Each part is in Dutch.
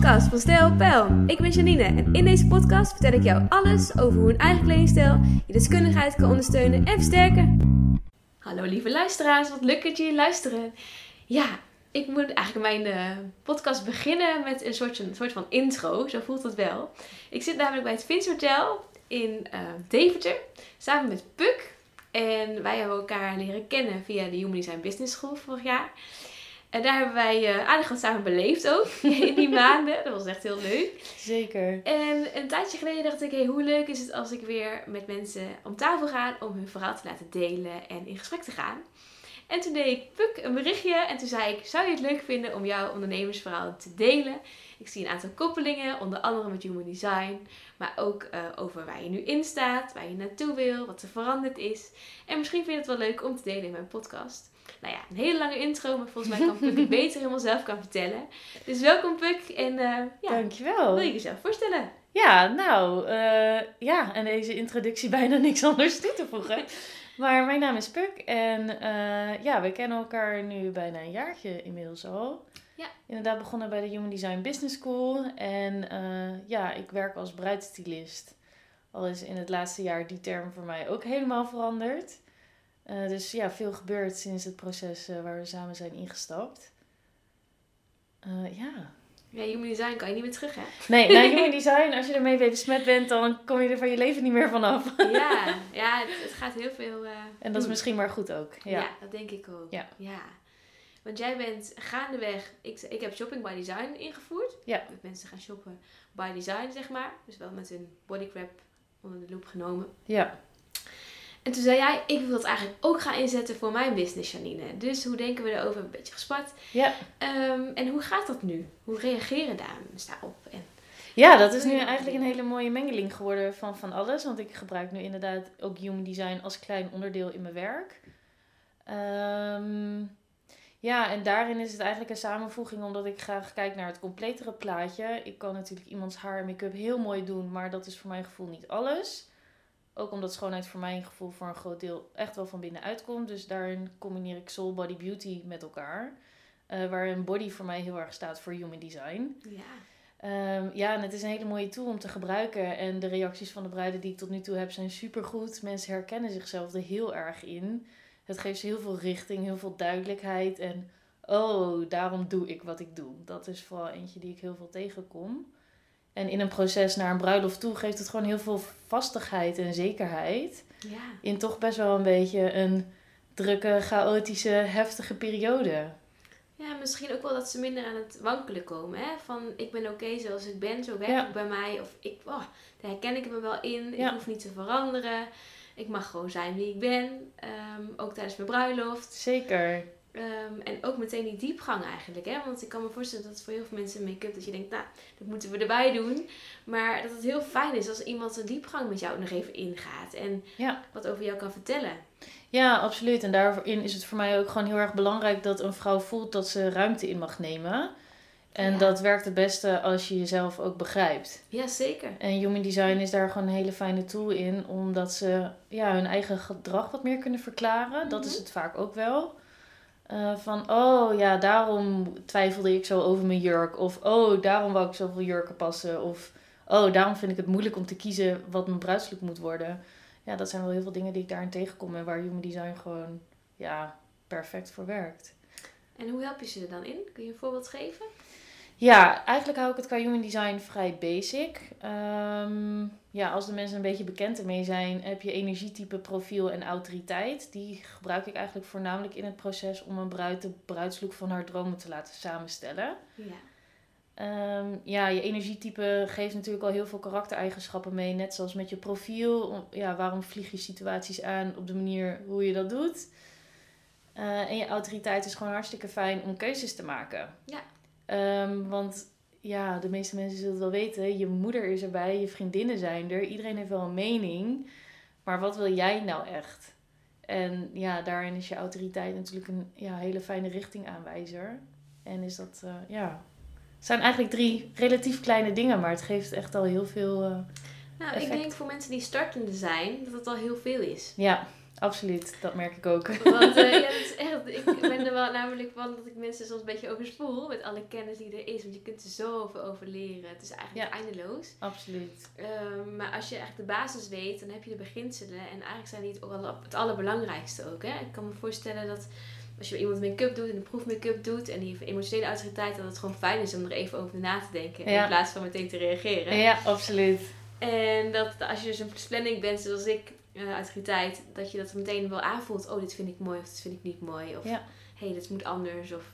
podcast van Stijl. Ik ben Janine en in deze podcast vertel ik jou alles over hoe een eigen kledingstijl je deskundigheid kan ondersteunen en versterken. Hallo lieve luisteraars, wat leuk dat jullie luisteren. Ja, ik moet eigenlijk mijn uh, podcast beginnen met een soort, een soort van intro, zo voelt het wel. Ik zit namelijk bij het Vince Hotel in uh, Deventer, samen met Puk. En wij hebben elkaar leren kennen via de Human Design Business School vorig jaar. En daar hebben wij uh, aardig wat samen beleefd ook in die maanden. Dat was echt heel leuk. Zeker. En een tijdje geleden dacht ik, hey, hoe leuk is het als ik weer met mensen om tafel ga om hun verhaal te laten delen en in gesprek te gaan. En toen deed ik Puk een berichtje en toen zei ik, zou je het leuk vinden om jouw ondernemersverhaal te delen? Ik zie een aantal koppelingen, onder andere met Human Design, maar ook uh, over waar je nu in staat, waar je naartoe wil, wat er veranderd is. En misschien vind je het wel leuk om te delen in mijn podcast. Nou ja, een hele lange intro, maar volgens mij kan Puk het beter helemaal zelf kan vertellen. Dus welkom Puk en uh, ja, Dankjewel. wil je jezelf voorstellen? Ja, nou, uh, ja, en deze introductie bijna niks anders toe te voegen. maar mijn naam is Puk en uh, ja, we kennen elkaar nu bijna een jaartje inmiddels al. Ja. Inderdaad begonnen bij de Human Design Business School en ja, ik werk als bruidstylist. Al is in het laatste jaar die term voor mij ook helemaal veranderd. Uh, dus ja, veel gebeurd sinds het proces uh, waar we samen zijn ingestapt. Uh, ja. Ja, human design kan je niet meer terug, hè? Nee, nou, human design, als je ermee besmet bent, dan kom je er van je leven niet meer vanaf. ja, ja het, het gaat heel veel. en dat is misschien maar goed ook. Ja, ja dat denk ik ook. Ja. ja. Want jij bent gaandeweg, ik, ik heb shopping by design ingevoerd. Ja. Dat mensen gaan shoppen by design, zeg maar. Dus wel met een bodycrap onder de loep genomen. Ja. En toen zei jij, ik wil dat eigenlijk ook gaan inzetten voor mijn business, Janine. Dus hoe denken we erover? Een beetje gespat. Ja. Um, en hoe gaat dat nu? Hoe reageren mensen daarop? En ja, dat is nu eigenlijk een hele mooie mengeling geworden van, van alles. Want ik gebruik nu inderdaad ook human design als klein onderdeel in mijn werk. Um, ja, en daarin is het eigenlijk een samenvoeging omdat ik graag kijk naar het completere plaatje. Ik kan natuurlijk iemands haar en make-up heel mooi doen, maar dat is voor mijn gevoel niet alles. Ook omdat schoonheid voor mijn gevoel voor een groot deel echt wel van binnenuit komt. Dus daarin combineer ik soul, body, beauty met elkaar. Uh, waarin body voor mij heel erg staat voor human design. Ja. Um, ja, en het is een hele mooie tool om te gebruiken. En de reacties van de bruiden die ik tot nu toe heb zijn supergoed. Mensen herkennen zichzelf er heel erg in. Het geeft ze heel veel richting, heel veel duidelijkheid. En oh, daarom doe ik wat ik doe. Dat is vooral eentje die ik heel veel tegenkom. En in een proces naar een bruiloft toe geeft het gewoon heel veel vastigheid en zekerheid. Ja. In toch best wel een beetje een drukke, chaotische, heftige periode. Ja, misschien ook wel dat ze minder aan het wankelen komen. Hè? Van ik ben oké zoals ik ben, zo werkt Ja. het bij mij. Of ik, oh, daar herken ik me wel in. Ja. Ik hoef niet te veranderen. Ik mag gewoon zijn wie ik ben. Ehm, ook tijdens mijn bruiloft. Zeker. Ehm, en ook meteen die diepgang eigenlijk. Hè? Want ik kan me voorstellen dat voor heel veel mensen make-up... dat je denkt, nou, dat moeten we erbij doen. Maar dat het heel fijn is als iemand een diepgang met jou nog even ingaat. En Ja. wat over jou kan vertellen. Ja, absoluut. En daarin is het voor mij ook gewoon heel erg belangrijk dat een vrouw voelt dat ze ruimte in mag nemen. En Ja. dat werkt het beste als je jezelf ook begrijpt. Ja, zeker. En human design is daar gewoon een hele fijne tool in, omdat ze ja, hun eigen gedrag wat meer kunnen verklaren. Dat is Mhm. het vaak ook wel. Eh, van, oh ja, daarom twijfelde ik zo over mijn jurk. Of, oh, daarom wou ik zoveel jurken passen. Of, oh, daarom vind ik het moeilijk om te kiezen wat mijn bruidslook moet worden. Ja, dat zijn wel heel veel dingen die ik daarin tegenkom en waar human design gewoon, ja, perfect voor werkt. En hoe help je ze er dan in? Kun je een voorbeeld geven? Ja, eigenlijk hou ik het qua human design vrij basic. Ehm, ja, als de mensen een beetje bekend ermee zijn, heb je energietype, profiel en autoriteit. Die gebruik ik eigenlijk voornamelijk in het proces om een bruid de bruidslook van haar dromen te laten samenstellen. Ja. Ehm, ja, je energietype geeft natuurlijk al heel veel karaktereigenschappen mee. Net zoals met je profiel. Ja, waarom vlieg je situaties aan op de manier hoe je dat doet. Eh, en je autoriteit is gewoon hartstikke fijn om keuzes te maken. Ja. Ehm, want ja, de meeste mensen zullen het wel weten. Je moeder is erbij, je vriendinnen zijn er. Iedereen heeft wel een mening. Maar wat wil jij nou echt? En ja, daarin is je autoriteit natuurlijk een ja, hele fijne richtingaanwijzer. En is dat, eh, ja... Het zijn eigenlijk drie relatief kleine dingen, maar het geeft echt al heel veel... eh, Nou, ik denk voor mensen die startende zijn, dat het al heel veel is. Ja, absoluut. Dat merk ik ook. Want eh, ja, dat is echt, ik ben er wel namelijk van dat ik mensen soms een beetje overspoel met alle kennis die er is. Want je kunt er zoveel over leren. Het is eigenlijk eindeloos. Absoluut. Ehm, maar als je echt de basis weet, dan heb je de beginselen. En eigenlijk zijn die het, ook al- het allerbelangrijkste ook. Hè? Ik kan me voorstellen dat als je iemand make-up doet en een proef make-up doet en die heeft emotionele autoriteit, dat het gewoon fijn is om er even over na te denken. Ja. In plaats van meteen te reageren. Ja, absoluut. En dat als je dus een planning bent, zoals ik, eh autoriteit, dat je dat meteen wel aanvoelt. Oh, dit vind ik mooi of dit vind ik niet mooi. Of Ja. hey, dit moet anders. Of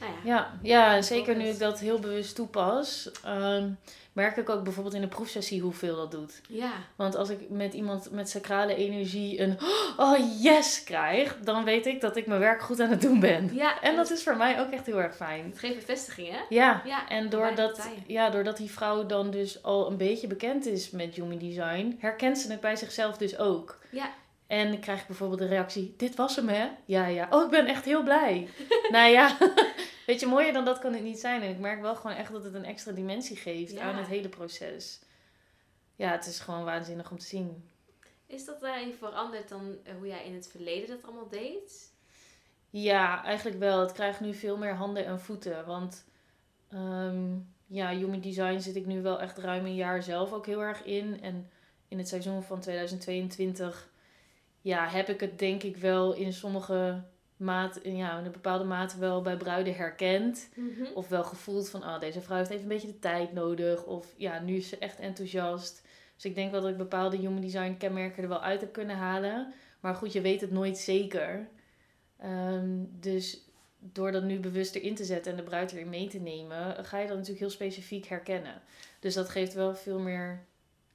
nou ja. Ja, ja zeker nu ik dat heel bewust toepas, ehm, merk ik ook bijvoorbeeld in een proefsessie hoeveel dat doet. Ja, Want als ik met iemand met sacrale energie een oh yes krijg, dan weet ik dat ik mijn werk goed aan het doen ben. ja. En dat is voor mij ook echt heel erg fijn. Het geeft bevestiging, hè? Ja, Ja, en doordat, ja, doordat die vrouw dan dus al een beetje bekend is met Human Design, herkent ze het bij zichzelf dus ook. Ja. En dan krijg ik bijvoorbeeld de reactie, dit was hem hè? Ja, ja. Oh, ik ben echt heel blij. nou ja, weet je, mooier dan dat kan het niet zijn. En ik merk wel gewoon echt dat het een extra dimensie geeft Ja. aan het hele proces. Ja, het is gewoon waanzinnig om te zien. Is dat daarin veranderd dan eh, hoe jij in het verleden dat allemaal deed? Ja, eigenlijk wel. Het krijgt nu veel meer handen en voeten. Want ehm, ja, Human Design zit ik nu wel echt ruim een jaar zelf ook heel erg in. En in het seizoen van 2022 ja, heb ik het denk ik wel in sommige maat, ja, in een bepaalde mate wel bij bruiden herkend. Of wel gevoeld van, ah, deze vrouw heeft even een beetje de tijd nodig. Of ja, nu is ze echt enthousiast. Dus ik denk wel dat ik bepaalde human design kenmerken er wel uit heb kunnen halen. Maar goed, je weet het nooit zeker. Ehm, dus door dat nu bewust erin te zetten en de bruid erin mee te nemen, ga je dat natuurlijk heel specifiek herkennen. Dus dat geeft wel veel meer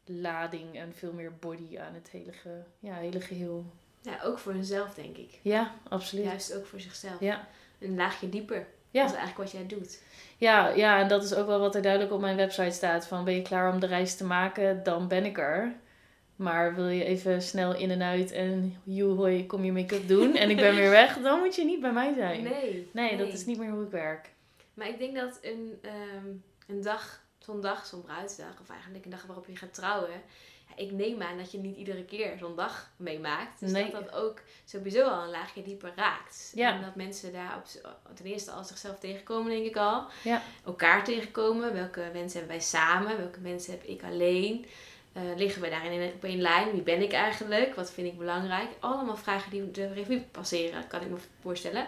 lading en veel meer body aan het hele, ge- ja, hele geheel. Ja, ook voor hunzelf, denk ik. Ja, absoluut. Juist ook voor zichzelf. Ja. Een laagje dieper. Ja. Dat is eigenlijk wat jij doet. Ja, ja, en dat is ook wel wat er duidelijk op mijn website staat. Van ben je klaar om de reis te maken, dan ben ik er. Maar wil je even snel in en uit en joe hoi, kom je make-up doen en ik ben weer weg, dan moet je niet bij mij zijn. Nee. Nee, dat is niet meer hoe ik werk. Maar ik denk dat een, ehm, een dag, zo'n dag, zo'n bruidsdag, of eigenlijk een dag waarop je gaat trouwen. Ja, ik neem aan dat je niet iedere keer zo'n dag meemaakt. Dus Nee. dat dat ook sowieso al een laagje dieper raakt. Ja. En dat mensen daar op, ten eerste al zichzelf tegenkomen, denk ik al. Ja. Elkaar tegenkomen. Welke mensen hebben wij samen? Welke mensen heb ik alleen? Eh, liggen we daarin in- op één lijn? Wie ben ik eigenlijk? Wat vind ik belangrijk? Allemaal vragen die de revue passeren, kan ik me voorstellen.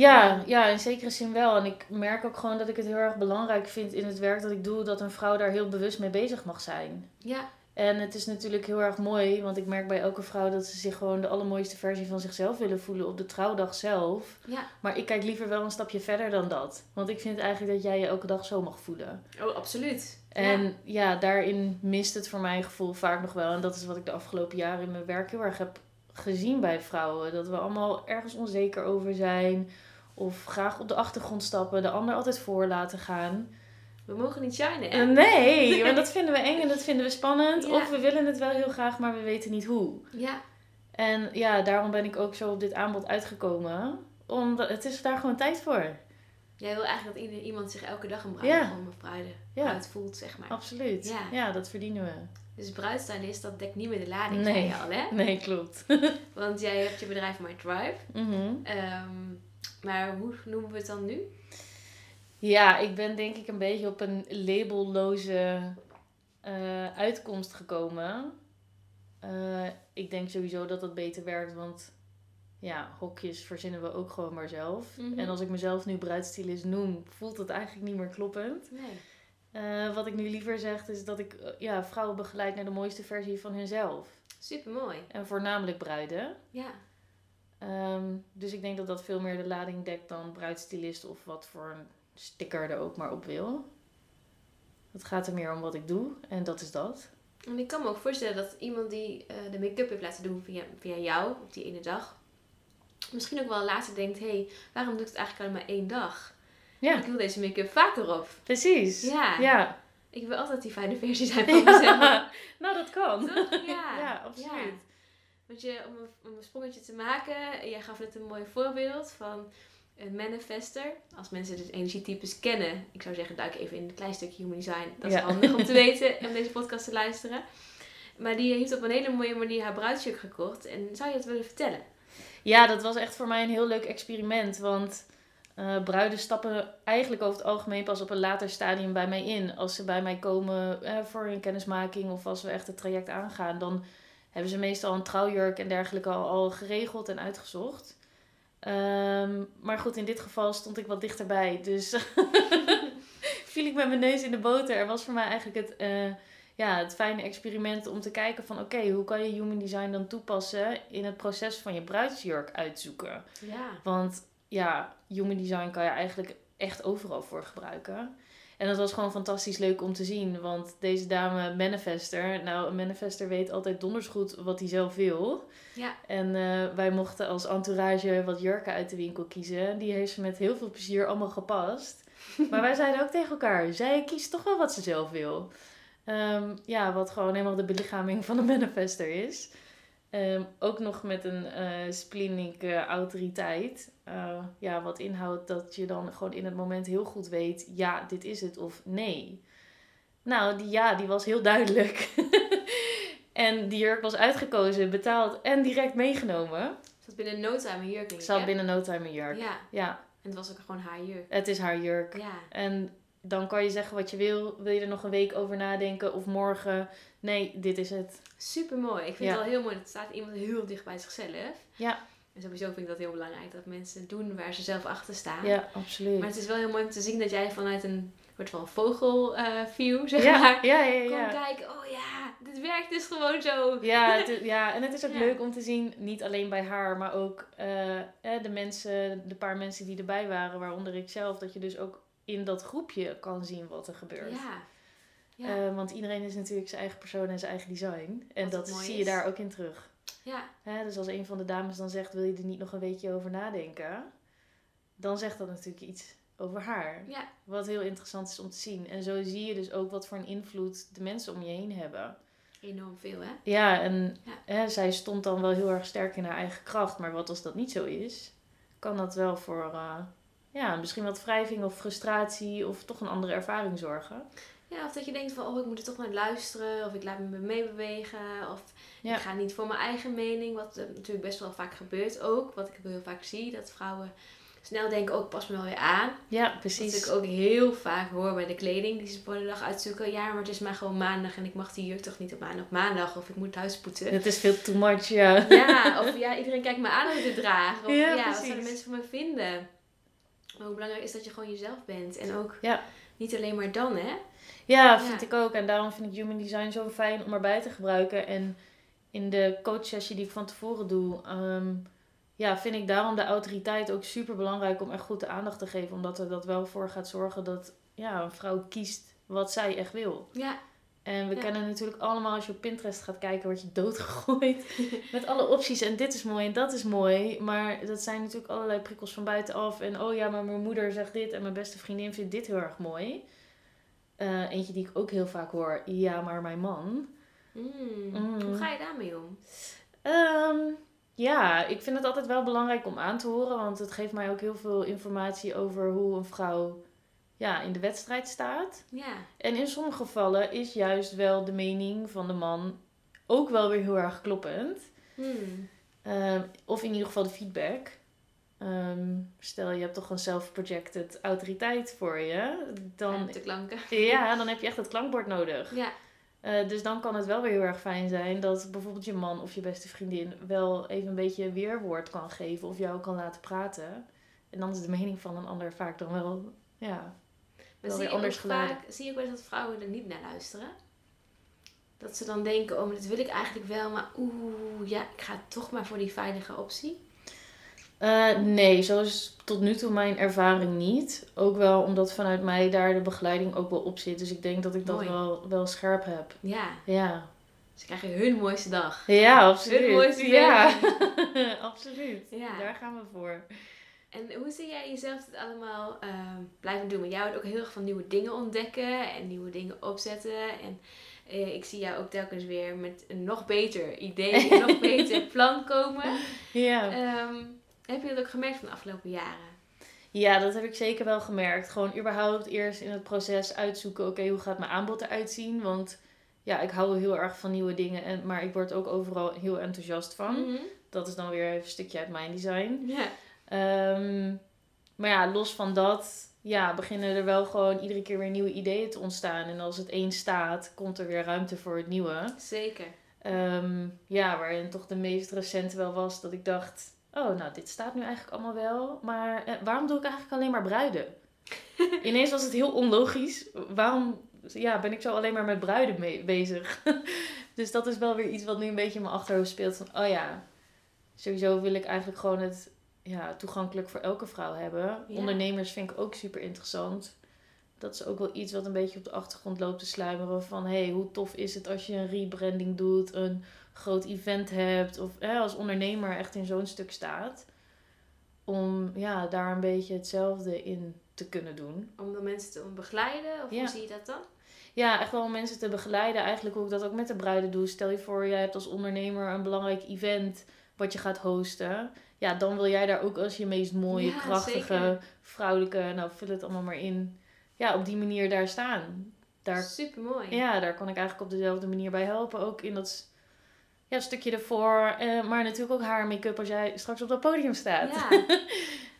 Ja, ja, in zekere zin wel. En ik merk ook gewoon dat ik het heel erg belangrijk vind in het werk dat ik doe, dat een vrouw daar heel bewust mee bezig mag zijn. Ja, En het is natuurlijk heel erg mooi, want ik merk bij elke vrouw dat ze zich gewoon de allermooiste versie van zichzelf willen voelen op de trouwdag zelf. ja. Maar ik kijk liever wel een stapje verder dan dat. Want ik vind eigenlijk dat jij je elke dag zo mag voelen. Oh, absoluut. En Ja. ja. daarin mist het voor mijn gevoel vaak nog wel. En dat is wat ik de afgelopen jaren in mijn werk heel erg heb gezien bij vrouwen. Dat we allemaal ergens onzeker over zijn. Of graag op de achtergrond stappen, de ander altijd voor laten gaan. We mogen niet shinen, hè? Eh, Nee, want dat vinden we eng en dat vinden we spannend. Ja. Of we willen het wel heel graag, maar we weten niet hoe. Ja, En ja, daarom ben ik ook zo op dit aanbod uitgekomen. Omdat het is daar gewoon tijd voor. jij wil eigenlijk dat iemand zich elke dag een bruid Ja. bruid voelt, zeg maar. Absoluut. Ja. Ja, dat verdienen we. Dus bruidstylist, dat dekt niet meer de lading, Nee. zei je al, hè? Nee, klopt. Want jij hebt je bedrijf My Drive. Mhm. Ehm, maar hoe noemen we het dan nu? Ja, ik ben denk ik een beetje op een labelloze eh, uitkomst gekomen. Eh, ik denk sowieso dat dat beter werkt, want ja, hokjes verzinnen we ook gewoon maar zelf. Mhm. En als ik mezelf nu bruidstylist noem, voelt het eigenlijk niet meer kloppend. Nee. Eh, wat ik nu liever zeg, is dat ik ja, vrouwen begeleid naar de mooiste versie van hunzelf. Super mooi. En voornamelijk bruiden. Ja. Ehm, dus ik denk dat dat veel meer de lading dekt dan bruidstylist of wat voor een sticker er ook maar op wil. Het gaat er meer om wat ik doe en dat is dat. En ik kan me ook voorstellen dat iemand die eh, de make-up heeft laten doen via, via jou op die ene dag, misschien ook wel later denkt: hé, hey, waarom doe ik het eigenlijk alleen maar één dag? Ja, Ik wil deze make-up vaker op. precies. Ja. Ja. Ik wil altijd die fijne versie zijn van mezelf. nou, dat kan. Toch? Ja. Ja, absoluut. Want je, om een, om een sprongetje te maken, jij gaf net een mooi voorbeeld van een manifester. Als mensen dus energietypes kennen, ik zou zeggen, duik even in een klein stukje human design. Dat is Ja. handig om te weten om deze podcast te luisteren. Maar die heeft op een hele mooie manier haar bruidsjurk gekocht. En zou je het willen vertellen? Ja, dat was echt voor mij een heel leuk experiment. Want eh, bruiden stappen eigenlijk over het algemeen pas op een later stadium bij mij in. Als ze bij mij komen eh, voor een kennismaking of als we echt het traject aangaan, dan hebben ze meestal een trouwjurk en dergelijke al, al geregeld en uitgezocht. Ehm, maar goed, in dit geval stond ik wat dichterbij. Dus viel ik met mijn neus in de boter. Er was voor mij eigenlijk het, eh, ja, het fijne experiment om te kijken van... oké, hoe kan je human design dan toepassen in het proces van je bruidsjurk uitzoeken? Ja. Want ja, human design kan je eigenlijk echt overal voor gebruiken. En dat was gewoon fantastisch leuk om te zien. Want deze dame, manifester. Nou, een manifester weet altijd donders goed wat hij zelf wil. Ja. En eh, wij mochten als entourage wat jurken uit de winkel kiezen. Die heeft ze met heel veel plezier allemaal gepast. Maar wij zeiden ook tegen elkaar: zij kiest toch wel wat ze zelf wil. Ehm, ja, wat gewoon helemaal de belichaming van een manifester is. Ehm, ook nog met een uh, autoriteit. Uh, ja, wat inhoudt dat je dan gewoon in het moment heel goed weet: ja, dit is het of nee. Nou, die ja, die was heel duidelijk. en die jurk was uitgekozen, betaald en direct meegenomen. Zat binnen no time een jurk, denk Zat binnen no time een jurk. Ja. ja. En het was ook gewoon haar jurk. Het is haar jurk. Ja. En dan kan je zeggen wat je wil. Wil je er nog een week over nadenken of morgen? Nee, dit is het. Super mooi. Ik vind Ja. het wel heel mooi. Dat staat iemand heel dicht bij zichzelf. Ja, En sowieso vind ik dat heel belangrijk dat mensen doen waar ze zelf achter staan. ja, absoluut. Maar het is wel heel mooi om te zien dat jij vanuit een soort van vogel-view, zeg ja, maar, ja, ja, kon ja. kijken. Oh ja, dit werkt dus gewoon zo. Ja, het ja, en het is ook Ja. leuk om te zien, niet alleen bij haar, maar ook eh, eh, de mensen, de paar mensen die erbij waren, waaronder ik zelf, dat je dus ook in dat groepje kan zien wat er gebeurt. Ja. Ja. Eh, want iedereen is natuurlijk zijn eigen persoon en zijn eigen design. En Wat dat zie je is. daar ook in terug. Ja. Hè, dus als een van de dames dan zegt, wil je er niet nog een weekje over nadenken? Dan zegt dat natuurlijk iets over haar. Ja. Wat heel interessant is om te zien. En zo zie je dus ook wat voor een invloed de mensen om je heen hebben. Enorm veel, hè? Ja, en Ja. Hè, zij stond dan wel heel erg sterk in haar eigen kracht. Maar wat als dat niet zo is, kan dat wel voor eh, ja, misschien wat wrijving of frustratie of toch een andere ervaring zorgen. Ja, of dat je denkt van, oh, ik moet er toch naar luisteren. Of ik laat me meebewegen. Of Ja. ik ga niet voor mijn eigen mening. Wat eh, natuurlijk best wel vaak gebeurt ook. Wat ik heel vaak zie. Dat vrouwen snel denken, oh, ik pas me wel weer aan. Ja, Dat precies. ik ook heel vaak hoor bij de kleding die ze voor de dag uitzoeken. Ja, maar het is maar gewoon maandag en ik mag die jurk toch niet op maandag op maandag. Of ik moet het huis poetsen. Het is veel too much, ja. Ja, of ja, iedereen kijkt me aan als ik het draag. Of Ja, ja, wat zouden mensen van me vinden? Maar hoe belangrijk is dat je gewoon jezelf bent. En ook Ja. Niet alleen maar dan, hè? Ja, vind Ja. ik ook. En daarom vind ik human design zo fijn om erbij te gebruiken. En in de coachsessie die ik van tevoren doe, ehm, ja, vind ik daarom de autoriteit ook super belangrijk om echt goed de aandacht te geven. Omdat er dat wel voor gaat zorgen dat ja, een vrouw kiest wat zij echt wil. Ja, En we Ja. kennen natuurlijk allemaal, als je op Pinterest gaat kijken, word je doodgegooid met alle opties. En dit is mooi en dat is mooi. Maar dat zijn natuurlijk allerlei prikkels van buitenaf. En oh ja, maar mijn moeder zegt dit en mijn beste vriendin vindt dit heel erg mooi. Eh, eentje die ik ook heel vaak hoor, ja, maar mijn man. Mm. Mm. hoe ga je daarmee om? Ehm, ja, ik vind het altijd wel belangrijk om aan te horen, want het geeft mij ook heel veel informatie over hoe een vrouw ja, in de wedstrijd staat. Ja, En in sommige gevallen is juist wel de mening van de man ook wel weer heel erg kloppend. Hmm. Ehm, of in ieder geval de feedback. Ehm, stel je hebt toch een self-projected autoriteit voor je. Dan, de klanken. ja, dan heb je echt het klankbord nodig. Ja, Eh, dus dan kan het wel weer heel erg fijn zijn dat bijvoorbeeld je man of je beste vriendin wel even een beetje weerwoord kan geven of jou kan laten praten. En dan is de mening van een ander vaak dan wel, ja, maar zie anders vaak, zie je ook wel eens dat vrouwen er niet naar luisteren? Dat ze dan denken, oh, maar dit wil ik eigenlijk wel, maar oeh, ja, ik ga toch maar voor die veilige optie. Eh, nee, zo is tot nu toe mijn ervaring niet. Ook wel omdat vanuit mij daar de begeleiding ook wel op zit. Dus ik denk dat ik dat wel, wel scherp heb. Ja, Ja, ze krijgen hun mooiste dag. ja absoluut. Hun mooiste ja, absoluut. Ja. Daar gaan we voor. En hoe zie jij jezelf dit allemaal ehm, blijven doen? Want jij houdt ook heel erg van nieuwe dingen ontdekken en nieuwe dingen opzetten. En eh, ik zie jou ook telkens weer met een nog beter idee, een nog beter plan komen. Ja. Ehm, heb je dat ook gemerkt van de afgelopen jaren? ja, dat heb ik zeker wel gemerkt. Gewoon überhaupt eerst in het proces uitzoeken, oké, hoe gaat mijn aanbod eruit zien? Want ja, ik hou heel erg van nieuwe dingen. En, maar ik word ook overal heel enthousiast van. Mhm. Dat is dan weer een stukje uit mijn design. Ja. Ehm, maar ja, los van dat, ja, beginnen er wel gewoon iedere keer weer nieuwe ideeën te ontstaan. En als het één staat, komt er weer ruimte voor het nieuwe. Zeker. Ehm, ja, waarin toch de meest recente wel was dat ik dacht... Oh, nou, dit staat nu eigenlijk allemaal wel. Maar eh, waarom doe ik eigenlijk alleen maar bruiden? Ineens was het heel onlogisch. Waarom ja, ben ik zo alleen maar met bruiden mee bezig? dus dat is wel weer iets wat nu een beetje in mijn achterhoofd speelt. Van, oh ja, sowieso wil ik eigenlijk gewoon het ja, toegankelijk voor elke vrouw hebben. Ja. Ondernemers vind ik ook super interessant. Dat is ook wel iets wat een beetje op de achtergrond loopt te sluimeren. Van hey, hoe tof is het als je een rebranding doet, een groot event hebt. Of hè, als ondernemer echt in zo'n stuk staat. Om ja, daar een beetje hetzelfde in te kunnen doen. Om de mensen te begeleiden? Of Ja. hoe zie je dat dan? Ja, echt wel om mensen te begeleiden. Eigenlijk hoe ik dat ook met de bruiden doe. Stel je voor, jij hebt als ondernemer een belangrijk event wat je gaat hosten. Ja, dan wil jij daar ook als je meest mooie, Ja, krachtige, zeker. vrouwelijke, nou vul het allemaal maar in. Ja, op die manier daar staan. Daar, Super mooi. ja, daar kan ik eigenlijk op dezelfde manier bij helpen. Ook in dat ja, stukje ervoor. eh, maar natuurlijk ook haar make-up als jij straks op dat podium staat. Ja.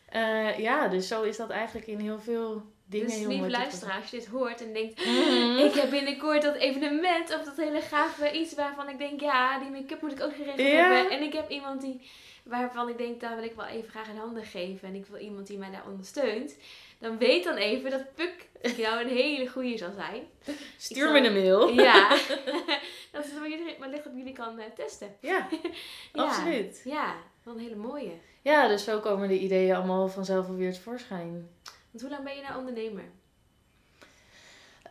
Eh, ja, dus zo is dat eigenlijk in heel veel dingen. dus lieve luisteraar, als je dit hoort en denkt... Mhm. Ik heb binnenkort dat evenement of dat hele gave iets waarvan ik denk... Ja, die make-up moet ik ook geregeld hebben. En ik heb iemand die... Waarvan ik denk, daar wil ik wel even graag in handen geven. En ik wil iemand die mij daar ondersteunt. Dan weet dan even dat Puk jou een hele goede zal zijn. Stuur me een mail. Ja. dat is wat jullie- wellicht op jullie kan eh, testen. Ja, Ja. absoluut. Ja, wel een hele mooie. Ja, dus zo komen de ideeën allemaal vanzelf alweer tevoorschijn. Want hoe lang ben je nou ondernemer?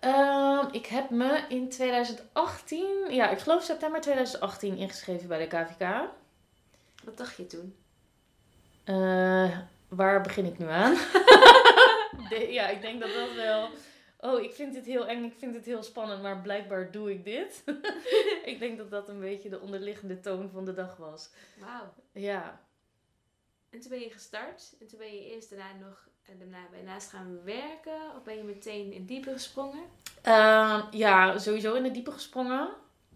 Ehm, ik heb me in 2018, ja, ik geloof september 2018 ingeschreven bij de KVK. Wat dacht je toen? Eh, waar begin ik nu aan? De- ja, ik denk dat dat wel. Oh, ik vind dit heel eng, ik vind dit heel spannend, maar blijkbaar doe ik dit. ik denk dat dat een beetje de onderliggende toon van de dag was. Wauw. Ja, En toen ben je gestart. En toen ben je eerst daarna nog eh, daarna ben je naast gaan werken. Of ben je meteen in diepe gesprongen? Ehm, ja, sowieso in het diepe gesprongen.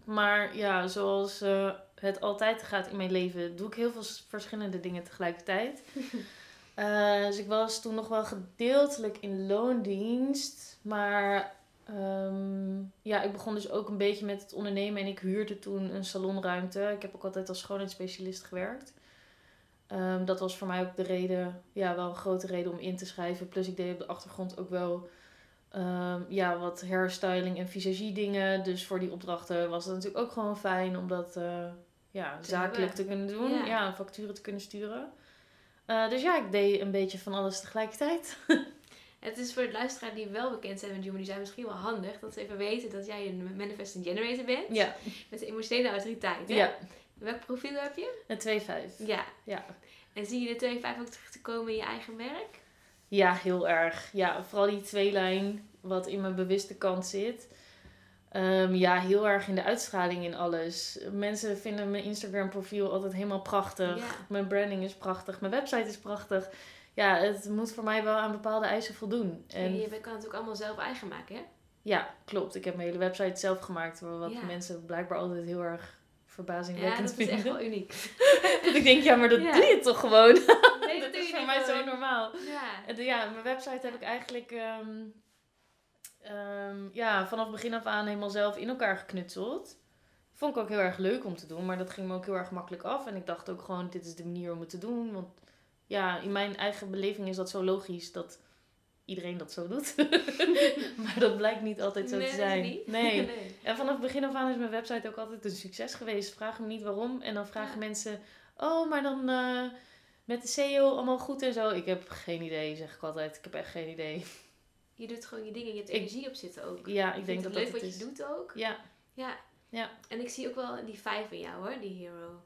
Maar ja, zoals eh, het altijd gaat in mijn leven, doe ik heel veel verschillende dingen tegelijkertijd. Eh, dus ik was toen nog wel gedeeltelijk in loondienst. Maar ehm, ja, ik begon dus ook een beetje met het ondernemen. En ik huurde toen een salonruimte. Ik heb ook altijd als schoonheidsspecialist gewerkt. Ehm, dat was voor mij ook de reden, ja, wel een grote reden om in te schrijven. Plus ik deed op de achtergrond ook wel Ehm, ja, wat hairstyling en visagie dingen. Dus voor die opdrachten was het natuurlijk ook gewoon fijn om dat eh, ja, Te zakelijk hebben. te kunnen doen. Ja. Ja, facturen te kunnen sturen. Eh, dus ja, ik deed een beetje van alles tegelijkertijd. Het is voor de luisteraar die wel bekend zijn met Human Design misschien wel handig. Dat ze even weten dat jij een manifesting generator bent. Ja, Met emotionele autoriteit. Hè? ja. Welk profiel heb je? een 2-5. Ja. Ja. En zie je de 2-5 ook terug te komen in je eigen werk? Ja, heel erg. Ja, vooral die tweelijn wat in mijn bewuste kant zit. Ehm, ja, heel erg in de uitstraling in alles. Mensen vinden mijn Instagram profiel altijd helemaal prachtig. Ja. Mijn branding is prachtig. Mijn website is prachtig. Ja, het moet voor mij wel aan bepaalde eisen voldoen. En En je kan het natuurlijk allemaal zelf eigen maken, hè? ja, klopt. Ik heb mijn hele website zelf gemaakt. Wat Ja. mensen blijkbaar altijd heel erg Ja, verbazingwekkend dat is echt vinden. wel uniek. dat ik denk, ja, maar dat Ja. doe je toch gewoon? Nee, dat doe is je voor mij zo normaal. Ja. En ja, mijn website heb ik eigenlijk ehm, ehm, ja, vanaf begin af aan helemaal zelf in elkaar geknutseld. Vond ik ook heel erg leuk om te doen, maar dat ging me ook heel erg makkelijk af. En ik dacht ook gewoon, dit is de manier om het te doen. Want ja, in mijn eigen beleving is dat zo logisch dat iedereen dat zo doet. maar dat blijkt niet altijd zo Nee, te dat zijn. Nee. nee. En vanaf begin af aan is mijn website ook altijd een succes geweest. Vraag me niet waarom. En dan vragen Ja. mensen, oh, maar dan eh, met de SEO allemaal goed en zo. Ik heb geen idee, zeg ik altijd. Ik heb echt geen idee. Je doet gewoon je dingen, je hebt Ik- energie op zitten ook. Ja, ik Je denk dat het dat leuk het wat is. je doet ook. Ja. Ja. Ja. En ik zie ook wel die vijf in jou hoor, die hero.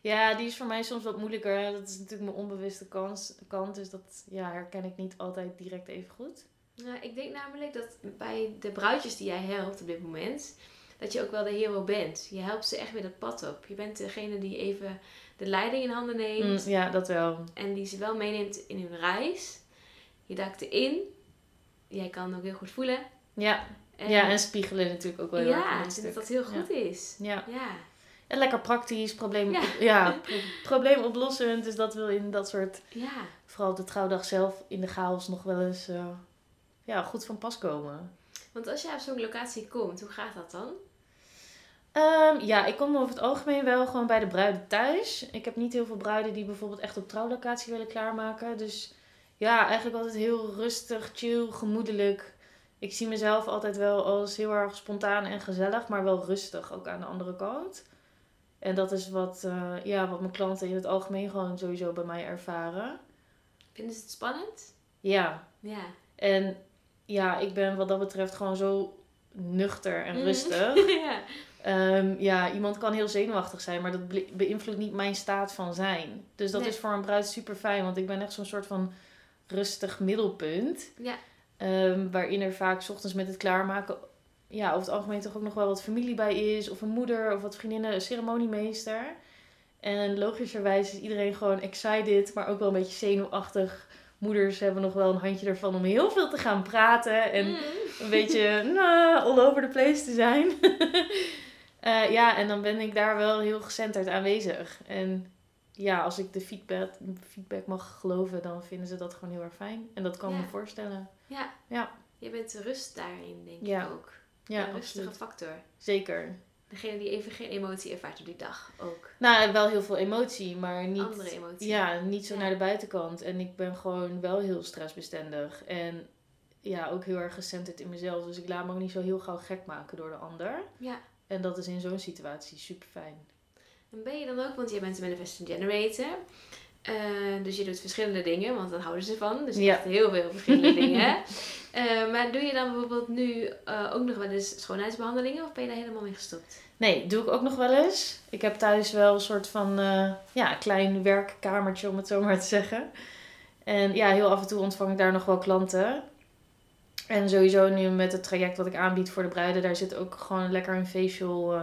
Ja, die is voor mij soms wat moeilijker. Dat is natuurlijk mijn onbewuste kans, kant. Dus dat ja, herken ik niet altijd direct even goed. Nou, ik denk namelijk dat bij de bruidjes die jij helpt op dit moment, dat je ook wel de hero bent. Je helpt ze echt weer dat pad op. Je bent degene die even de leiding in handen neemt Mm, ja, dat wel. en die ze wel meeneemt in hun reis. Je duikt erin. Jij kan ook heel goed voelen. Ja, ja, en spiegelen natuurlijk ook wel heel erg ja, ik vind dat dat heel goed is. Ja. Ja. En lekker praktisch, probleem, Ja. ja. pro- probleemoplossend. Dus dat wil in dat soort, ja. vooral op de trouwdag zelf, in de chaos nog wel eens eh, ja, goed van pas komen. Want als jij op zo'n locatie komt, hoe gaat dat dan? Ehm, ja, ik kom over het algemeen wel gewoon bij de bruiden thuis. Ik heb niet heel veel bruiden die bijvoorbeeld echt op trouwlocatie willen klaarmaken. Dus ja, eigenlijk altijd heel rustig, chill, gemoedelijk. Ik zie mezelf altijd wel als heel erg spontaan en gezellig, maar wel rustig ook aan de andere kant. En dat is wat, eh, ja, wat mijn klanten in het algemeen gewoon sowieso bij mij ervaren. Vinden ze het spannend? Ja, Ja. en ja, ik ben wat dat betreft gewoon zo nuchter en Mhm. rustig. ja. Ehm, ja, iemand kan heel zenuwachtig zijn, maar dat beïnvloedt niet mijn staat van zijn. Dus dat Nee. is voor een bruid super fijn, want ik ben echt zo'n soort van rustig middelpunt. Ja. Ehm, waarin er vaak 's ochtends met het klaarmaken, ja, over het algemeen toch ook nog wel wat familie bij is, of een moeder of wat vriendinnen, een ceremoniemeester. En logischerwijs is iedereen gewoon excited, maar ook wel een beetje zenuwachtig. Moeders hebben nog wel een handje ervan om heel veel te gaan praten en Mm. een beetje nou, all over the place te zijn. Eh, ja, en dan ben ik daar wel heel gecenterd aanwezig. En ja, als ik de feedback, feedback mag geloven, dan vinden ze dat gewoon heel erg fijn. En dat kan ik Ja. me voorstellen. Ja. Ja. Je bent rust daarin, denk Ja. ik ook. Ja, een rustige absoluut. factor. Zeker. Degene die even geen emotie ervaart op die dag ook. Nou, wel heel veel emotie, maar niet... Andere emotie. Ja, niet zo Ja. naar de buitenkant. En ik ben gewoon wel heel stressbestendig. En ja, ook heel erg gecenterd in mezelf. Dus ik laat me ook niet zo heel gauw gek maken door de ander. Ja. En dat is in zo'n situatie super fijn. En ben je dan ook, want jij bent een manifesting generator. Eh, dus je doet verschillende dingen, want daar houden ze van. Dus je Ja. doet heel veel verschillende dingen. Eh, maar doe je dan bijvoorbeeld nu eh, ook nog wel eens schoonheidsbehandelingen? Of ben je daar helemaal mee gestopt? Nee, doe ik ook nog wel eens. Ik heb thuis wel een soort van ja, klein werkkamertje, om het zo maar te zeggen. En ja, heel af en toe ontvang ik daar nog wel klanten. En sowieso nu met het traject wat ik aanbied voor de bruiden, daar zit ook gewoon lekker een facial.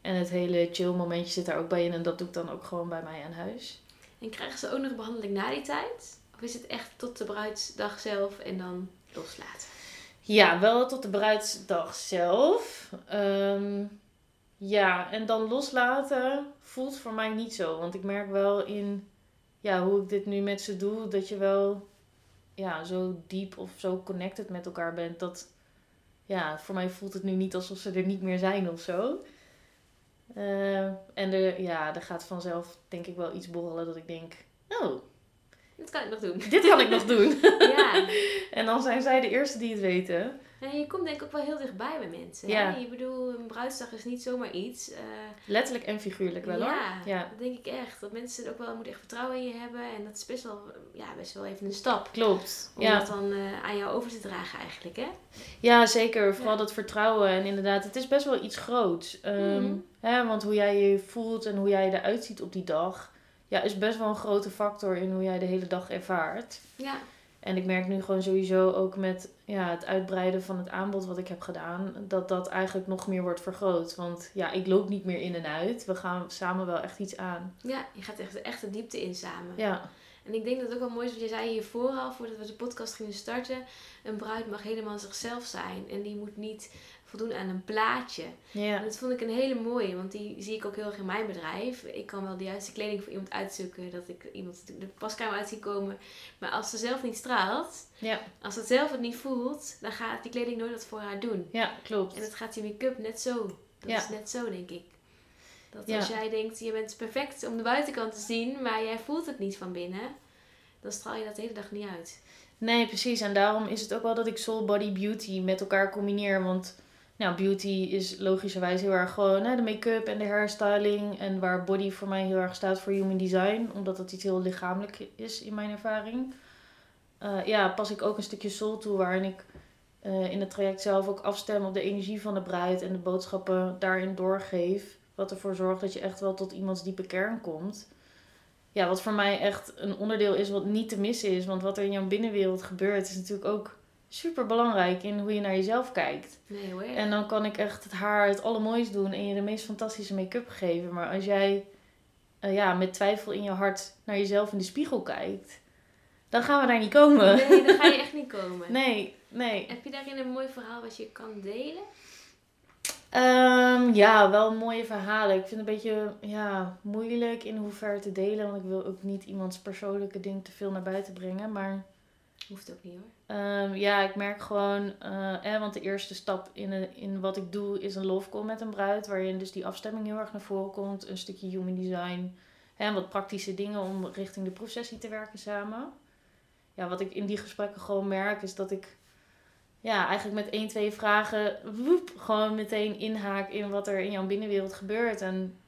en het hele chill momentje zit daar ook bij in. En dat doe ik dan ook gewoon bij mij aan huis. En krijgen ze ook nog behandeling na die tijd? Of is het echt tot de bruidsdag zelf en dan loslaten? Ja, wel tot de bruidsdag zelf. Ehm, ja, en dan loslaten voelt voor mij niet zo. Want ik merk wel in ja, hoe ik dit nu met ze doe, dat je wel ja, zo diep of zo connected met elkaar bent. Dat ja, voor mij voelt het nu niet alsof ze er niet meer zijn of zo. Eh, en er, ja, er gaat vanzelf denk ik wel iets borrelen dat ik denk, oh, Dat kan ik nog doen. dit kan ik nog doen. ja. en dan zijn zij de eerste die het weten. En je komt denk ik ook wel heel dichtbij bij mensen. Ja. Hè? Je bedoel, een bruidsdag is niet zomaar iets. eh, Letterlijk en figuurlijk wel hoor. ja, dat denk ik echt. Dat mensen ook wel moeten echt vertrouwen in je hebben. En dat is best wel, ja, best wel even een stap. Klopt. Om Ja. dat dan eh, aan jou over te dragen eigenlijk, hè? ja, zeker. Vooral Ja. dat vertrouwen. En inderdaad, het is best wel iets groots. Mhm. hè, want hoe jij je voelt en hoe jij eruit ziet op die dag... Ja, is best wel een grote factor in hoe jij de hele dag ervaart. Ja. En ik merk nu gewoon sowieso ook met ja, het uitbreiden van het aanbod wat ik heb gedaan... dat dat eigenlijk nog meer wordt vergroot. Want ja, ik loop niet meer in en uit. We gaan samen wel echt iets aan. Ja, je gaat echt, echt de diepte in samen. Ja, En ik denk dat het ook wel mooi is, wat je zei hiervoor al, voordat we de podcast gingen starten. Een bruid mag helemaal zichzelf zijn. En die moet niet voldoen aan een plaatje. En ja, dat vond ik een hele mooie, want die zie ik ook heel erg in mijn bedrijf. Ik kan wel de juiste kleding voor iemand uitzoeken, dat ik iemand de paskamer uit zie komen. Maar als ze zelf niet straalt, ja, als ze zelf het niet voelt, dan gaat die kleding nooit wat voor haar doen. ja, klopt. En dat gaat die make-up net zo. Dat Ja. is net zo, denk ik. Dat als jij denkt, je bent perfect om de buitenkant te zien, maar jij voelt het niet van binnen, dan straal je dat de hele dag niet uit. Nee, precies. En daarom is het ook wel dat ik soul, body, beauty met elkaar combineer. Want nou, beauty is logischerwijs heel erg gewoon hè, de make-up en de hairstyling. En waar body voor mij heel erg staat voor human design. Omdat dat iets heel lichamelijk is in mijn ervaring. Eh, ja, pas ik ook een stukje soul toe waarin ik eh, in het traject zelf ook afstem op de energie van de bruid. En de boodschappen daarin doorgeef. Wat ervoor zorgt dat je echt wel tot iemands diepe kern komt. Ja, wat voor mij echt een onderdeel is wat niet te missen is. Want wat er in jouw binnenwereld gebeurt is natuurlijk ook super belangrijk in hoe je naar jezelf kijkt. Nee hoor. En dan kan ik echt het haar het allermooist doen en je de meest fantastische make-up geven. Maar als jij eh, ja, met twijfel in je hart naar jezelf in de spiegel kijkt, dan gaan we daar niet komen. Nee, dan ga je echt niet komen. Nee, nee. Heb je daarin een mooi verhaal wat je kan delen? Ehm, ja, wel mooie verhalen. Ik vind het een beetje ja, moeilijk in hoeverre te delen. Want ik wil ook niet iemands persoonlijke ding te veel naar buiten brengen. Maar Hoeft ook niet hoor. Ehm, ja, ik merk gewoon... eh, want de eerste stap in, een- in wat ik doe is een love call met een bruid. Waarin dus die afstemming heel erg naar voren komt. Een stukje human design. En wat praktische dingen om richting de proefsessie te werken samen. Ja, wat ik in die gesprekken gewoon merk is dat ik ja, eigenlijk met één, twee vragen woep, gewoon meteen inhaak in wat er in jouw binnenwereld gebeurt. En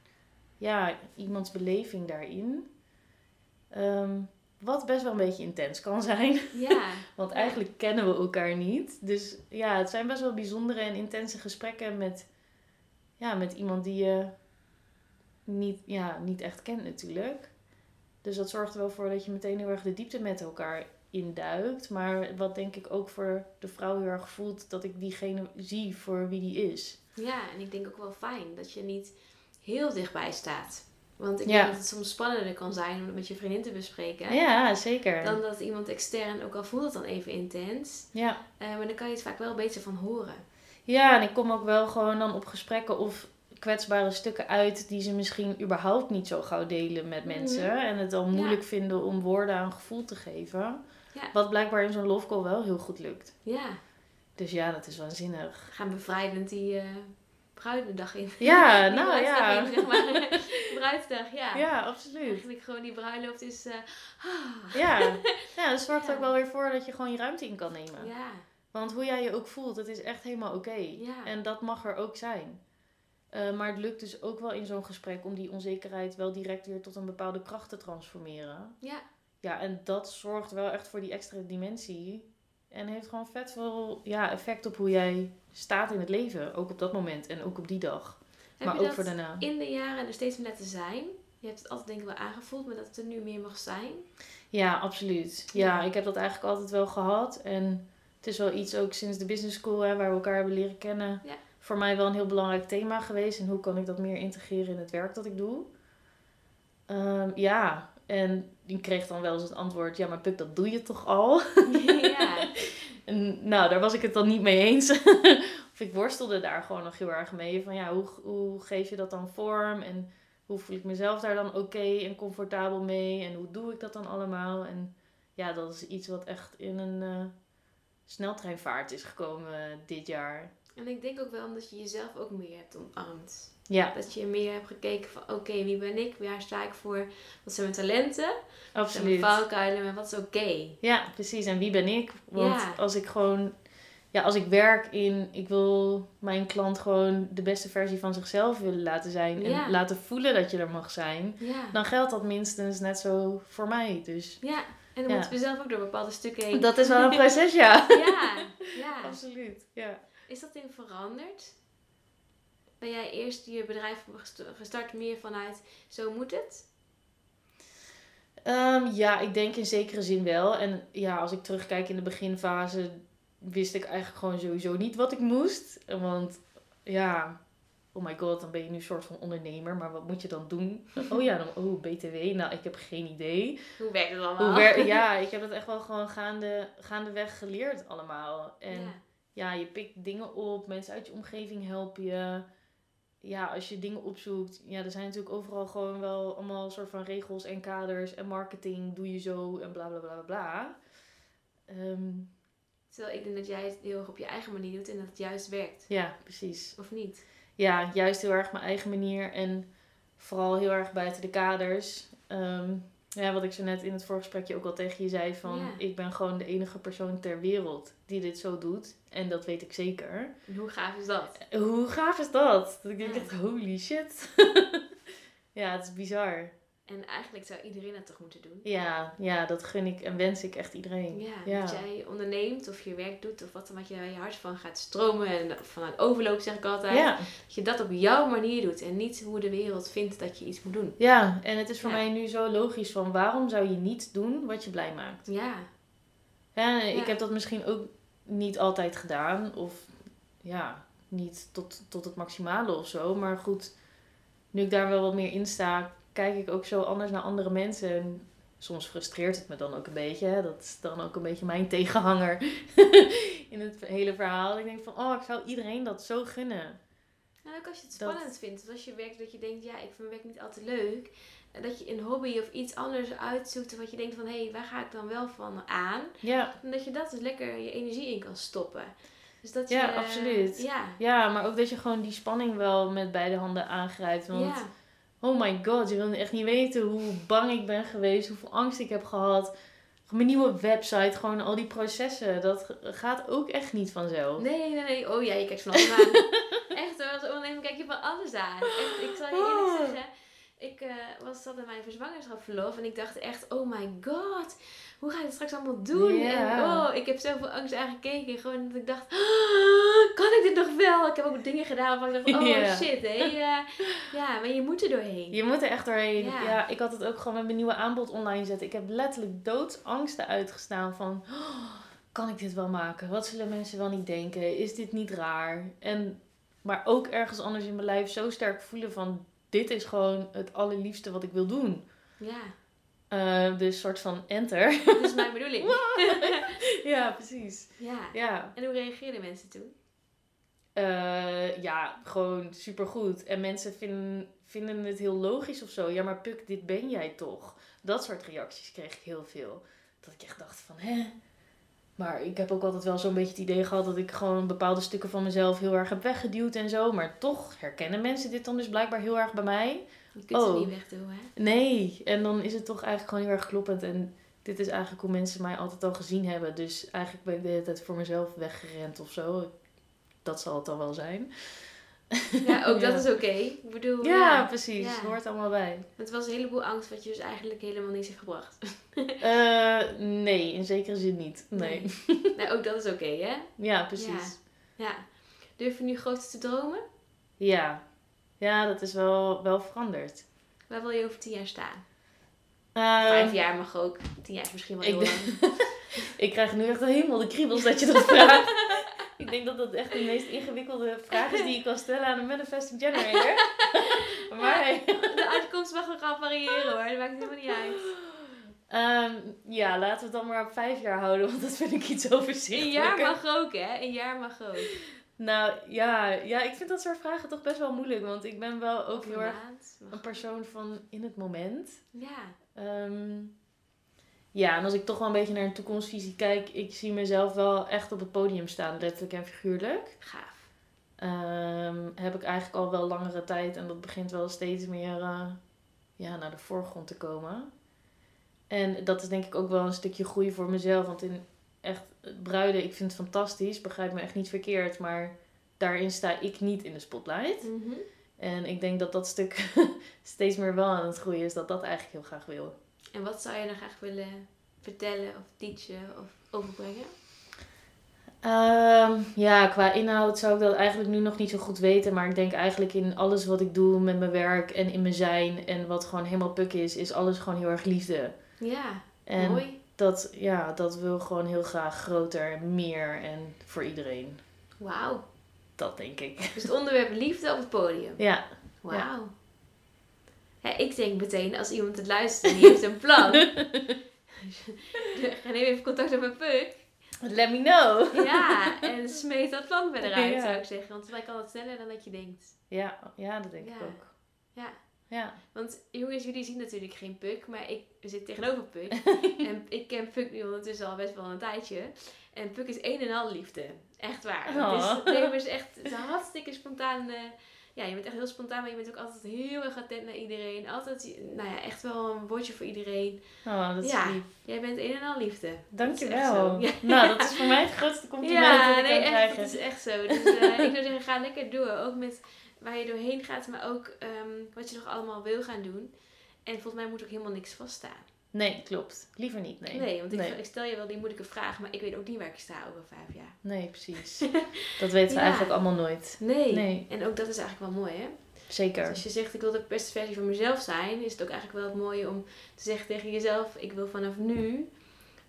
ja, iemands beleving daarin. Ehm, wat best wel een beetje intens kan zijn. Ja. Want eigenlijk kennen we elkaar niet. Dus ja, het zijn best wel bijzondere en intense gesprekken met, ja, met iemand die je niet, ja, niet echt kent natuurlijk. Dus dat zorgt er wel voor dat je meteen heel erg de diepte met elkaar induikt. Maar wat denk ik ook voor de vrouw heel erg voelt, dat ik diegene zie voor wie die is. Ja, en ik denk ook wel fijn dat je niet heel dichtbij staat. Want ik denk dat het soms spannender kan zijn om het met je vriendin te bespreken. Ja, zeker. Dan dat iemand extern, ook al voelt het dan even intens. Ja. eh, maar dan kan je het vaak wel beter van horen. Ja, en ik kom ook wel gewoon dan op gesprekken of kwetsbare stukken uit die ze misschien überhaupt niet zo gauw delen met mensen. Mhm. En het dan Ja. moeilijk vinden om woorden aan gevoel te geven. Ja. Wat blijkbaar in zo'n love call wel heel goed lukt. Ja, Dus ja, dat is waanzinnig. gaan bevrijdend die eh bruidendag in. Ja, nou bruidsdag ja. in, zeg maar. Bruidsdag, ja. Ja, absoluut. Eigenlijk gewoon die bruiloft is... eh, ah. Ja, ja dat zorgt Ja. ook wel weer voor dat je gewoon je ruimte in kan nemen. Ja, Want hoe jij je ook voelt, het is echt helemaal oké. Ja. En dat mag er ook zijn. Eh, maar het lukt dus ook wel in zo'n gesprek om die onzekerheid wel direct weer tot een bepaalde kracht te transformeren. ja. Ja, en dat zorgt wel echt voor die extra dimensie. En heeft gewoon vet veel ja, effect op hoe jij staat in het leven. Ook op dat moment en ook op die dag. Heb maar ook dat voor daarna. in de jaren er steeds meer laten zijn? Je hebt het altijd denk ik wel aangevoeld, maar dat het er nu meer mag zijn. Ja, absoluut. Ja, Ja. ik heb dat eigenlijk altijd wel gehad. En het is wel iets ook sinds de business school, hè, waar we elkaar hebben leren kennen, Ja. voor mij wel een heel belangrijk thema geweest. En hoe kan ik dat meer integreren in het werk dat ik doe? Ehm, ja, en die kreeg dan wel eens het antwoord, ja, maar Puk, dat doe je toch al? ja. En nou, daar was ik het dan niet mee eens. of ik worstelde daar gewoon nog heel erg mee. Van ja, hoe, hoe geef je dat dan vorm? En hoe voel ik mezelf daar dan oké en comfortabel mee? En hoe doe ik dat dan allemaal? En ja, dat is iets wat echt in een eh, sneltreinvaart is gekomen eh, dit jaar. En ik denk ook wel omdat je jezelf ook meer hebt omarmd. Ja, Dat je meer hebt gekeken van oké, wie ben ik? Waar sta ik voor? Wat zijn mijn talenten? Wat zijn mijn absoluut. valkuilen? Maar wat is oké? Ja, precies. En wie ben ik? Want Ja. als ik gewoon, ja, als ik werk in, ik wil mijn klant gewoon de beste versie van zichzelf willen laten zijn. En Ja. laten voelen dat je er mag zijn. Ja. Dan geldt dat minstens net zo voor mij. Dus Ja. En dan moeten we zelf ook door bepaalde stukken heen. dat is wel een proces, ja. Ja. ja. Absoluut, ja. Is dat in veranderd? Ben jij eerst je bedrijf gest- gestart meer vanuit zo moet het? Ehm, ja, ik denk in zekere zin wel. En ja, als ik terugkijk in de beginfase, wist ik eigenlijk gewoon sowieso niet wat ik moest. Want ja, oh my god, dan ben je nu een soort van ondernemer. Maar wat moet je dan doen? Oh ja, dan, oh, BTW. Nou, ik heb geen idee. Hoe werkt het allemaal? Hoe wer- ja, ik heb het echt wel gewoon gaande, gaandeweg geleerd allemaal. En Ja. ja, je pikt dingen op, mensen uit je omgeving helpen je. Ja, als je dingen opzoekt, ja, er zijn natuurlijk overal gewoon wel allemaal soort van regels en kaders en marketing, doe je zo en bla bla bla bla bla. Ehm, Terwijl ik denk dat jij het heel erg op je eigen manier doet en dat het juist werkt. ja, precies. Of niet? Ja, juist heel erg mijn eigen manier en vooral heel erg buiten de kaders. Ehm, ja, wat ik zo net in het voorgesprekje ook al tegen je zei, van Ja. ik ben gewoon de enige persoon ter wereld die dit zo doet. En dat weet ik zeker. En hoe gaaf is dat? Hoe gaaf is dat? Dat ik denk Ja. holy shit. ja, het is bizar. En eigenlijk zou iedereen dat toch moeten doen? Ja, ja, dat gun ik en wens ik echt iedereen. Ja, ja. dat jij onderneemt of je werk doet of wat dan wat je je hart van gaat stromen en vanuit overloop zeg ik altijd. Ja, Dat je dat op jouw manier doet en niet hoe de wereld vindt dat je iets moet doen. ja, en het is voor Ja. mij nu zo logisch van waarom zou je niet doen wat je blij maakt? Ja, Ja, ik heb dat misschien ook niet altijd gedaan. Of ja, niet tot, tot het maximale of zo. Maar goed, nu ik daar wel wat meer in sta, kijk ik ook zo anders naar andere mensen. En Soms frustreert het me dan ook een beetje. hè. Dat is dan ook een beetje mijn tegenhanger in het hele verhaal. Ik denk van, oh, ik zou iedereen dat zo gunnen. En ook als je het Dat- spannend vindt. Of als je werkt dat je denkt, ja, ik vind mijn werk niet altijd leuk. Dat je een hobby of iets anders uitzoekt. Wat je denkt van, hé, hey, waar ga ik dan wel van aan? Ja, En dat je dat dus lekker je energie in kan stoppen. Dus dat je, Ja, absoluut. Ja, ja, maar ook dat je gewoon die spanning wel met beide handen aangrijpt. Want ja. Oh my god, je wil echt niet weten hoe bang ik ben geweest, hoeveel angst ik heb gehad. Mijn nieuwe website, gewoon al die processen, dat gaat ook echt niet vanzelf. Nee, nee, nee. Oh ja, je kijkt van alles aan. Echt hoor, als ondernemer kijk je van alles aan. Echt, ik zal je eerlijk Oh. zeggen. Ik eh, was zat in mijn verzwangerschapsverlof en ik dacht echt, oh my god, hoe ga ik het straks allemaal doen? En oh, ik heb zoveel angst aangekeken. Gewoon dat ik dacht, "Ah, kan ik dit nog wel? Ik heb ook dingen gedaan waarvan ik dacht, oh shit, hé. ja, ja, maar je moet er doorheen. Je moet er echt doorheen. Ja. Ja. ik had het ook gewoon met mijn nieuwe aanbod online zetten. Ik heb letterlijk doodsangsten uitgestaan van... "Oh, kan ik dit wel maken? Wat zullen mensen wel niet denken? Is dit niet raar? En, maar ook ergens anders in mijn lijf zo sterk voelen van... Dit is gewoon het allerliefste wat ik wil doen. Ja, Eh, dus soort van enter. dat is mijn bedoeling. ja, precies. ja. Ja, En hoe reageerden mensen toen? Eh, ja, gewoon supergoed. En mensen vinden, vinden het heel logisch of zo. Ja, maar Puk, dit ben jij toch? Dat soort reacties kreeg ik heel veel. Dat ik echt dacht van, hè? Maar ik heb ook altijd wel zo'n beetje het idee gehad dat ik gewoon bepaalde stukken van mezelf heel erg heb weggeduwd en zo. Maar toch herkennen mensen dit dan dus blijkbaar heel erg bij mij. Je kunt ze Oh. niet wegdoen, hè? Nee, en dan is het toch eigenlijk gewoon heel erg kloppend. En dit is eigenlijk hoe mensen mij altijd al gezien hebben. Dus eigenlijk ben ik de hele tijd voor mezelf weggerend of zo. Dat zal het dan wel zijn. Ja, ook dat is oké. Ik bedoel, Ja, ja. precies. Ja. Hoort allemaal bij. Het was een heleboel angst wat je dus eigenlijk helemaal niets heeft gebracht. Eh, nee, in zekere zin niet. Nee. nou, ook dat is oké, hè? Ja, precies. Ja. Durf je nu groter te dromen? Ja. Ja, dat is wel, wel veranderd. Waar wil je over tien jaar staan? Eh, Vijf jaar mag ook. Tien jaar is misschien wel ik heel denk- lang. Ik krijg nu echt helemaal de kriebels dat je dat vraagt. Ik denk dat dat echt de meest ingewikkelde vraag is die je kan stellen aan een manifesting generator. maar hey. De uitkomst mag nog gaan variëren hoor. Dat maakt helemaal niet uit. Ehm, ja, laten we het dan maar op vijf jaar houden, want dat vind ik iets overzichtelijker. Een jaar mag ook, hè? Een jaar mag ook. Nou ja, ja, ik vind dat soort vragen toch best wel moeilijk, want ik ben wel ook heel erg een persoon van in het moment. Ja. Ehm, ja, en als ik toch wel een beetje naar een toekomstvisie kijk, ik zie mezelf wel echt op het podium staan, letterlijk en figuurlijk. Gaaf. Ehm, heb ik eigenlijk al wel langere tijd en dat begint wel steeds meer eh, ja, naar de voorgrond te komen. En dat is denk ik ook wel een stukje groei voor mezelf, want in echt het bruiden, ik vind het fantastisch, begrijp me echt niet verkeerd, maar daarin sta ik niet in de spotlight. Mhm. En ik denk dat dat stuk steeds meer wel aan het groeien is, dat dat eigenlijk heel graag wil. En wat zou je dan graag willen vertellen of teachen of overbrengen? Ehm, ja, qua inhoud zou ik dat eigenlijk nu nog niet zo goed weten. Maar ik denk eigenlijk in alles wat ik doe met mijn werk en in mijn zijn en wat gewoon helemaal puk is, is alles gewoon heel erg liefde. Ja, En mooi. dat, ja, dat wil gewoon heel graag groter, meer en voor iedereen. Wauw. Dat denk ik. Dus het onderwerp liefde op het podium. Ja, Wauw. Ja, ik denk meteen, als iemand het luistert en die heeft een plan. Ga neem even contact op met Puk. let me know. Ja, en smeet dat plan verder uit, Ja. zou ik zeggen. Want wij kan het sneller dan dat je denkt. Ja, ja dat denk ik ook. Ja. Ja. Want jongens, jullie zien natuurlijk geen Puk, maar ik zit tegenover Puk. en ik ken Puk nu ondertussen al best wel een tijdje. En Puk is een en al liefde. Echt waar. Oh. Het is, nee, maar het is echt een hartstikke spontaan. Ja, je bent echt heel spontaan, maar je bent ook altijd heel erg attent naar iedereen. Altijd, nou ja, echt wel een woordje voor iedereen. Oh, dat is Ja. lief. Jij bent een en al liefde. Dat Dankjewel. Ja. Nou, dat is voor mij het grootste compliment Ja, dat ik nee, kan echt, het is echt zo. Dus eh, ik zou zeggen, ga lekker door. Ook met waar je doorheen gaat, maar ook ehm, wat je nog allemaal wil gaan doen. En volgens mij moet ook helemaal niks vaststaan. Nee, klopt. Liever niet, nee. Nee, want ik, nee. ik stel je wel die moeilijke vraag, maar ik weet ook niet waar ik sta over vijf jaar. Nee, precies. Dat weten we Ja. eigenlijk allemaal nooit. Nee. Nee. En ook dat is eigenlijk wel mooi, hè? Dus Zeker. als je zegt, ik wil de beste versie van mezelf zijn, is het ook eigenlijk wel het mooie om te zeggen tegen jezelf, ik wil vanaf nu,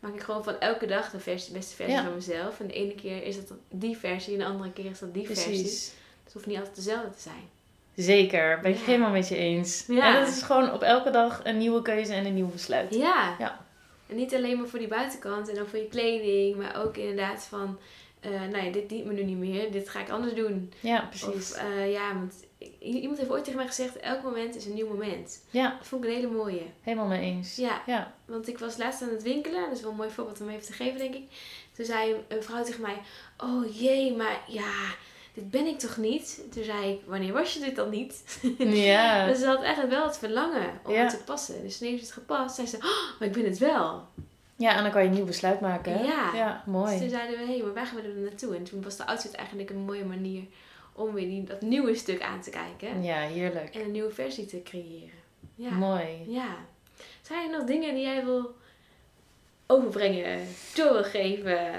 maak ik gewoon van elke dag de versie, beste versie Ja. van mezelf. En de ene keer is dat die versie, en de andere keer is dat die versie. Precies. Het hoeft niet altijd dezelfde te zijn. Zeker, ben ik Ja. helemaal met je eens. Ja. En dat is gewoon op elke dag een nieuwe keuze en een nieuw besluit. Ja. Ja. En niet alleen maar voor die buitenkant en dan voor je kleding, maar ook inderdaad van, eh nou ja, dit dient me nu niet meer, dit ga ik anders doen. Ja, precies. Of eh, ja, want iemand heeft ooit tegen mij gezegd, elk moment is een nieuw moment. Ja, Dat vond ik een hele mooie. helemaal mee eens. Ja, Ja. want ik was laatst aan het winkelen, dat is wel een mooi voorbeeld om even te geven, denk ik. Toen zei een vrouw tegen mij, oh jee, maar ja, dit ben ik toch niet? Toen zei ik, wanneer was je dit dan niet? Ja. Dus ze had eigenlijk wel het verlangen om Ja. het te passen. Dus toen heeft het gepast. Zei ze, oh, maar ik ben het wel. ja, en dan kan je een nieuw besluit maken. Ja. Ja, Dus mooi. toen zeiden we, hé, maar waar gaan we er naartoe? En toen was de outfit eigenlijk een mooie manier om weer die, dat nieuwe stuk aan te kijken. Ja, heerlijk. En een nieuwe versie te creëren. Ja. Mooi. ja. Zijn er nog dingen die jij wil overbrengen, door wil geven?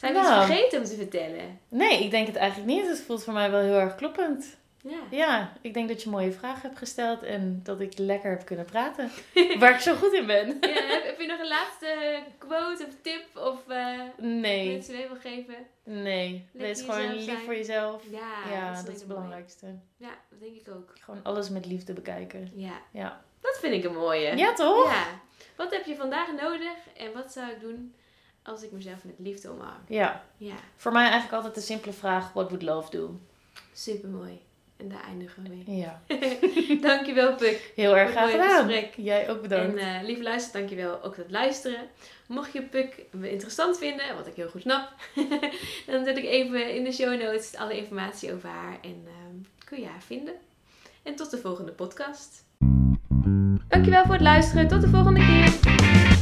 Zijn we iets nou. vergeten om te vertellen? Nee, ik denk het eigenlijk niet. Het voelt voor mij wel heel erg kloppend. Ja. Ja, ik denk dat je mooie vragen hebt gesteld en dat ik lekker heb kunnen praten. waar ik zo goed in ben. Ja, heb, heb je nog een laatste quote of tip of eh Nee, mensen mee wil geven? nee. Wees gewoon lief zijn. voor jezelf. Ja, Ja, dat is, dat is het mooi. belangrijkste. Ja, dat denk ik ook. Gewoon alles met liefde bekijken. Ja, Ja, dat vind ik een mooie. ja toch? Ja. Wat heb je vandaag nodig en wat zou ik doen als ik mezelf met liefde omarm? Ja. Ja, Voor mij eigenlijk altijd de simpele vraag, what would love do? super mooi. En daar eindigen we mee. Ja. dankjewel, Puk. Heel erg graag gedaan. gesprek. Jij ook bedankt. En eh, lieve luister, dankjewel ook voor het luisteren. Mocht je Puk interessant vinden, wat ik heel goed snap, dan zet ik even in de show notes alle informatie over haar en ehm, kun je haar vinden. En tot de volgende podcast. Dankjewel voor het luisteren. Tot de volgende keer.